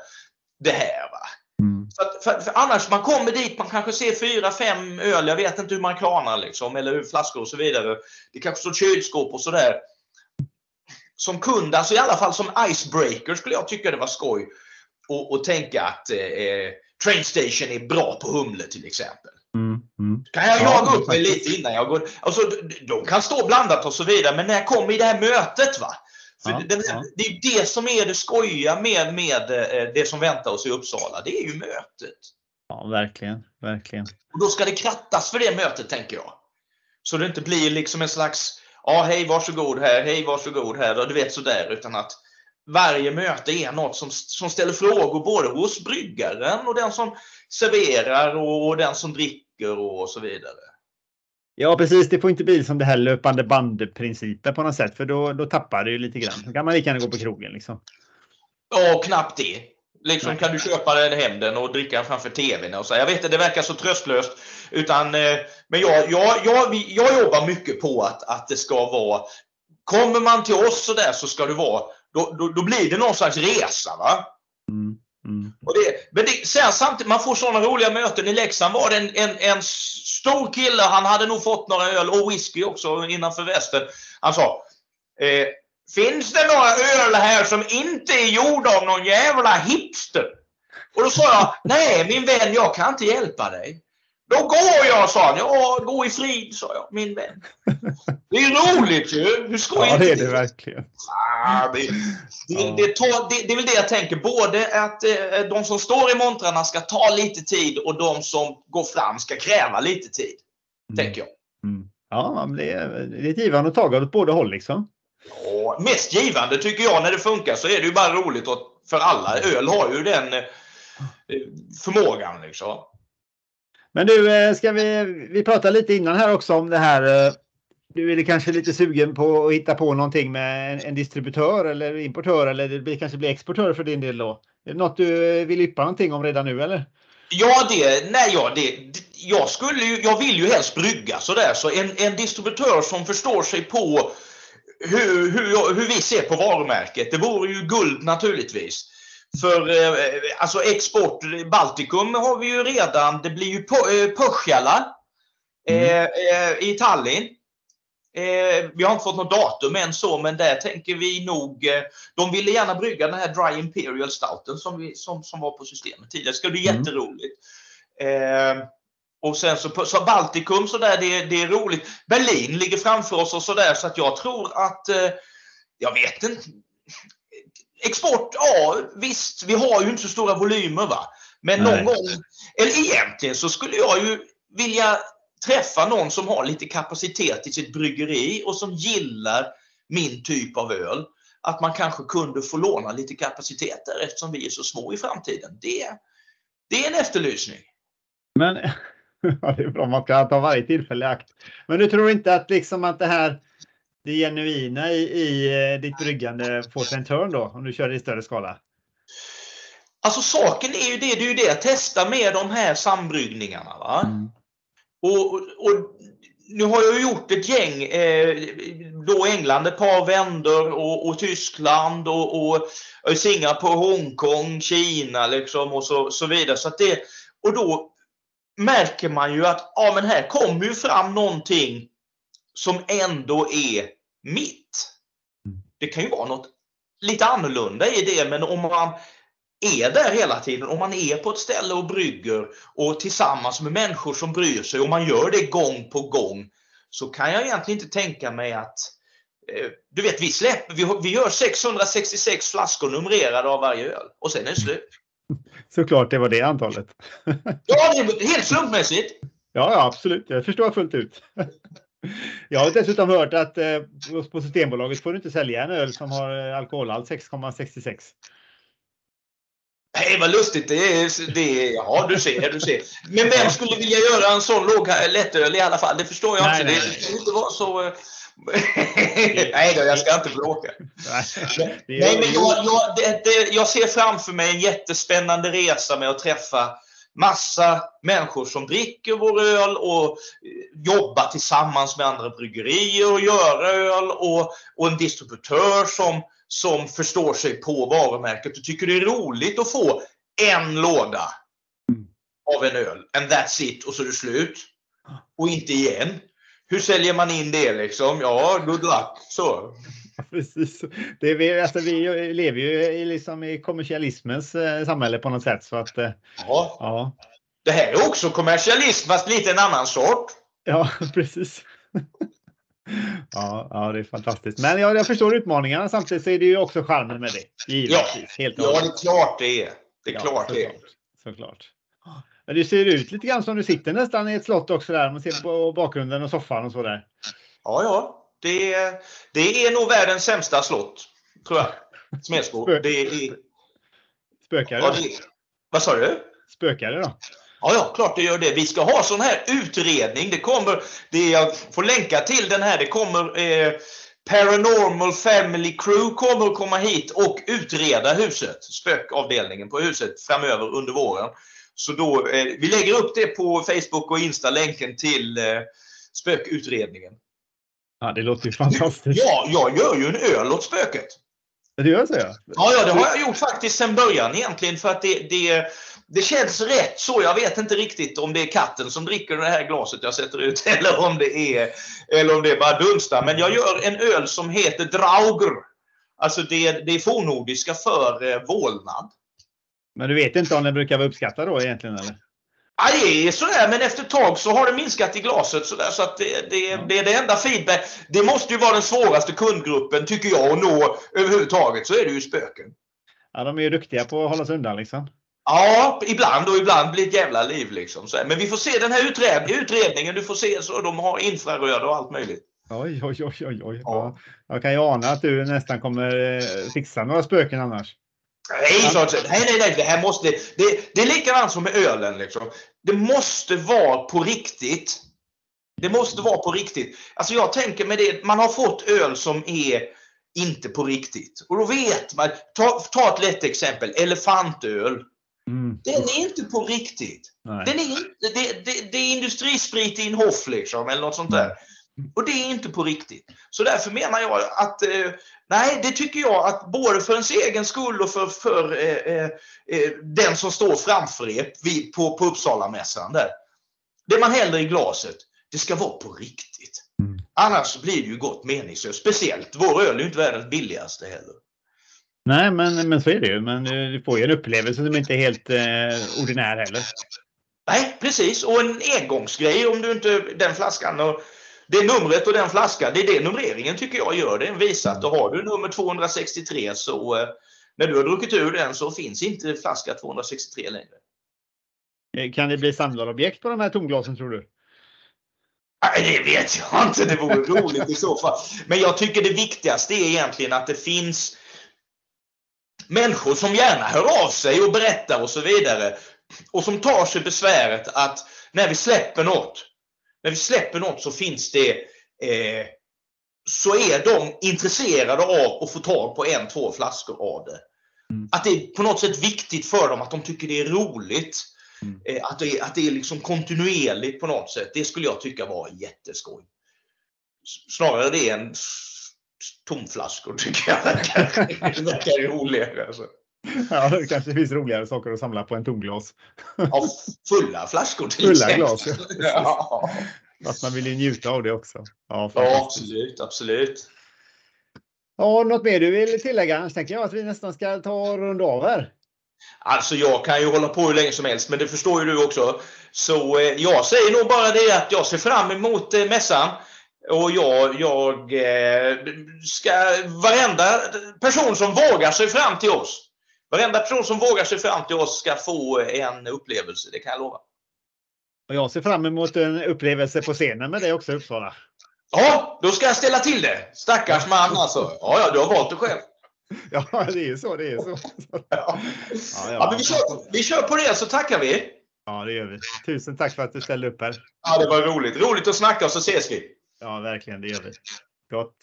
det här. Va? Mm. För, för, för, annars, man kommer dit, man kanske ser fyra, fem öl, jag vet inte hur man kranar liksom, eller flaskor och så vidare. Det kanske står kylskåp och sådär. Som kund, alltså i alla fall som icebreaker skulle jag tycka det var skoj. Och, och tänka att eh, Train Station är bra på humle till exempel. Mm, mm. Kan jag jaga upp mig lite innan jag går... Alltså, de kan stå blandat och så vidare, men när jag kommer i det här mötet, va? För ja, den, ja. Det är det som är det skojiga med, med eh, det som väntar oss i Uppsala. Det är ju mötet. Ja, verkligen. verkligen. Och då ska det krattas för det mötet, tänker jag. Så det inte blir liksom en slags, ja, hej, varsågod här, hej, varsågod här, och du vet sådär, utan att varje möte är något som, som ställer frågor både hos bryggaren och den som serverar och, och den som dricker och så vidare. Ja, precis. Det får inte bli som det här löpande bandprincipen på något sätt, för då, då tappar det ju lite grann. Då kan man lika gärna gå på krogen. Liksom. Ja, knappt det. Liksom kan du köpa den hem den och dricka den framför tvn. Och så. Jag vet inte, det verkar så tröstlöst. Utan, eh, men jag, jag, jag, jag jobbar mycket på att, att det ska vara... Kommer man till oss så där så ska det vara... Då, då, då blir det någon slags resa. va? Mm. Mm. Och det, men det, sen samtidigt, man får sådana roliga möten. I Leksand var det en, en, en stor kille, han hade nog fått några öl och whisky också innanför västen. Han sa eh, Finns det några öl här som inte är gjorda av någon jävla hipster? Och då sa jag, nej min vän, jag kan inte hjälpa dig. Då går jag, sa han. Ja, gå i frid, sa jag, min vän. Det är roligt ju. Hur skoj Ja, det är det verkligen. Ah, det, det, det, tar, det, det är väl det jag tänker. Både att eh, de som står i montrarna ska ta lite tid och de som går fram ska kräva lite tid. Mm. Tänker jag. Mm. Ja, det är, det är ett givande och tagande åt båda håll liksom. Ja, mest givande tycker jag när det funkar så är det ju bara roligt för alla. Öl har ju den eh, förmågan liksom. Men du, eh, ska vi, vi prata lite innan här också om det här. Eh, du är kanske lite sugen på att hitta på någonting med en, en distributör eller importör eller det blir, kanske blir exportör för din del då. Är det något du vill yppa någonting om redan nu eller? Ja, det, nej, ja, det, jag, skulle ju, jag vill ju helst brygga sådär. Så en, en distributör som förstår sig på hur, hur, hur vi ser på varumärket, det vore ju guld naturligtvis. för eh, alltså export, Baltikum har vi ju redan, det blir ju Pohjala mm. i Tallinn. vi har inte fått något datum än så, men där tänker vi nog... de ville gärna brygga den här Dry Imperial Stouten som, vi, som, som var på systemet tidigare. Det ska bli mm. jätteroligt. Och sen så, så Baltikum, så där, det, det är roligt. Berlin ligger framför oss och sådär, så att jag tror att, eh, jag vet inte. Export, ja visst, vi har ju inte så stora volymer va. Men Nej. någon gång, eller egentligen så skulle jag ju vilja träffa någon som har lite kapacitet i sitt bryggeri och som gillar min typ av öl. Att man kanske kunde få låna lite kapacitet där eftersom vi är så små i framtiden. Det, det är en efterlysning. Men ja, det är bra, man ska ta varje tillfälle i akt. Men du tror inte att liksom att det här det genuina i, i eh, ditt bryggande får sig en törn då, om du kör det i större skala? Alltså saken är ju det, det är ju det att testa med de här sambryggningarna. Va? Mm. Och, och, nu har jag gjort ett gäng, eh, då England ett par vändor och, och Tyskland och, och Singapore, Hongkong, Kina liksom och så, så vidare. Så det, och då märker man ju att ja, men här kommer ju fram någonting som ändå är mitt. Mm. Det kan ju vara något lite annorlunda i det, men om man är där hela tiden, om man är på ett ställe och brygger och tillsammans med människor som bryr sig och man gör det gång på gång, så kan jag egentligen inte tänka mig att eh, du vet, vi, släpper, vi, vi gör 666 flaskor numrerade av varje öl och sen är det slut. Såklart det var det antalet. ja, det helt slumpmässigt. Ja, ja, absolut. Jag förstår fullt ut. Jag har dessutom hört att eh, på Systembolaget får du inte sälja en öl som har eh, alkoholhalt 6,66. Nej, vad lustigt. Det är, det är, ja, du ser, du ser. Men vem skulle vilja göra en sån låg lättöl i alla fall? Det förstår jag nej, inte. Nej, det skulle inte vara så... Nej då, jag ska inte bråka. Nej, men jag, jag, det, det, jag ser framför mig en jättespännande resa med att träffa massa människor som dricker vår öl och jobbar tillsammans med andra bryggerier och gör öl och, och en distributör som, som förstår sig på varumärket och tycker det är roligt att få en låda mm. av en öl. And that's it och så är det slut. Och inte igen. Hur säljer man in det liksom? Ja, good luck. Så. Precis. Det är, vi, alltså, vi lever ju i, liksom i kommersialismens eh, samhälle på något sätt. Så att, eh, ja. ja. Det här är också kommersialism fast lite en annan sort. Ja, precis. Ja, ja, det är fantastiskt. Men ja, jag förstår utmaningarna. Samtidigt så är det ju också charmen med det. Givetvis. Ja, Helt ja det är klart det är. Det är ja, klart det är. Såklart. Men det ser ut lite grann som du sitter nästan i ett slott också där. Man ser på bakgrunden och soffan och så där. Ja, ja. Det, det är nog världens sämsta slott, tror jag. Smedsbo. Det är... Spökar det? Ja, det... Vad sa du? Spökar det då? Ja, ja, klart det gör det. Vi ska ha sån här utredning. Det kommer, det jag får länka till den här, det kommer eh, Paranormal Family Crew kommer att komma hit och utreda huset, spökavdelningen på huset framöver under våren. Så då, eh, vi lägger upp det på Facebook och Insta, länken till eh, spökutredningen. Ja, det låter ju fantastiskt. Ja, jag gör ju en öl åt spöket. Det gör så ja? Ja, det har jag gjort faktiskt sedan början egentligen för att det, det, det känns rätt så. Jag vet inte riktigt om det är katten som dricker det här glaset jag sätter ut eller om det är, eller om det bara dunstar. Men jag gör en öl som heter Drauger. Alltså det, det är fornnordiska för eh, vålnad. Men du vet inte om den brukar vara uppskattad då egentligen eller? Ja, det är sådär, men efter ett tag så har det minskat i glaset sådär, så att det, det, det, är det enda feedback. Det måste ju vara den svåraste kundgruppen tycker jag att nå överhuvudtaget, så är det ju spöken. Ja, de är ju duktiga på att hålla sig undan liksom. Ja, ibland och ibland blir det ett jävla liv liksom. Men vi får se den här utredningen, utredningen du får se så de har infraröda och allt möjligt. Oj, oj, oj, oj. oj. Ja. Jag kan ju ana att du nästan kommer eh, fixa några spöken annars. Nej, så, nej, nej, nej, det här måste... Det, det är likadant som med ölen. Liksom. Det måste vara på riktigt. Det måste vara på riktigt. Alltså jag tänker med det, man har fått öl som är inte på riktigt. Och då vet man, ta, ta ett lätt exempel, elefantöl. Mm. Den är inte på riktigt. Den är det, det, det är industrisprit i en hoff liksom, eller något sånt där. Och det är inte på riktigt. Så därför menar jag att eh, nej, det tycker jag att både för ens egen skull och för, för eh, eh, eh den som står framför er vid, på, på Uppsalamässan där. Det man häller i glaset, det ska vara på riktigt. Mm. Annars blir det ju gott meningslöst. Speciellt, vår öl är ju inte världens billigaste heller. Nej, men, men så är det ju. Men eh, du får ju en upplevelse som inte är helt eh, ordinär heller. Nej, precis. Och en engångsgrej om du inte den flaskan och det numret och den flaskan, det är det numreringen tycker jag gör. Den visar att då har du nummer 263 så eh, när du har druckit ur den så finns inte flaska 263 längre. Eh, kan det bli samlarobjekt på de här tomglasen tror du? Nej, det vet jag inte. Det vore roligt i så fall. Men jag tycker det viktigaste är egentligen att det finns människor som gärna hör av sig och berättar och så vidare. Och som tar sig besväret att när vi släpper något, när vi släpper något så finns det eh, så är de intresserade av att få tag på en, två flaskor av det. Mm. Att det är på något sätt viktigt för dem att de tycker det är roligt. Mm. Eh, att, det är, att det är liksom kontinuerligt på något sätt. Det skulle jag tycka var jätteskoj. Snarare det än tomflaskor tycker jag verkar roligare. Alltså. Ja, det kanske finns roligare saker att samla på en tomglas. Ja, fulla flaskor till Fulla glas, ja. ja. Fast man vill ju njuta av det också. Ja, ja absolut, absolut. Ja, något mer du vill tillägga? Annars tänker jag att vi nästan ska ta runda av här. Alltså jag kan ju hålla på hur länge som helst, men det förstår ju du också. Så eh, jag säger nog bara det att jag ser fram emot eh, mässan. Och jag, jag eh, ska, varenda person som vågar sig fram till oss, varenda person som vågar sig fram till oss ska få en upplevelse, det kan jag lova. Och jag ser fram emot en upplevelse på scenen med dig också Uppsala. Ja, då ska jag ställa till det. Stackars man alltså. Ja, ja, du har valt det själv. Ja, det är så. Det är så. Ja. Ja, ja. men vi, kör, vi kör på det så tackar vi. Ja, det gör vi. Tusen tack för att du ställde upp här. Ja, det var roligt. Roligt att snacka och så ses vi. Ja, verkligen. Det gör vi. Gott.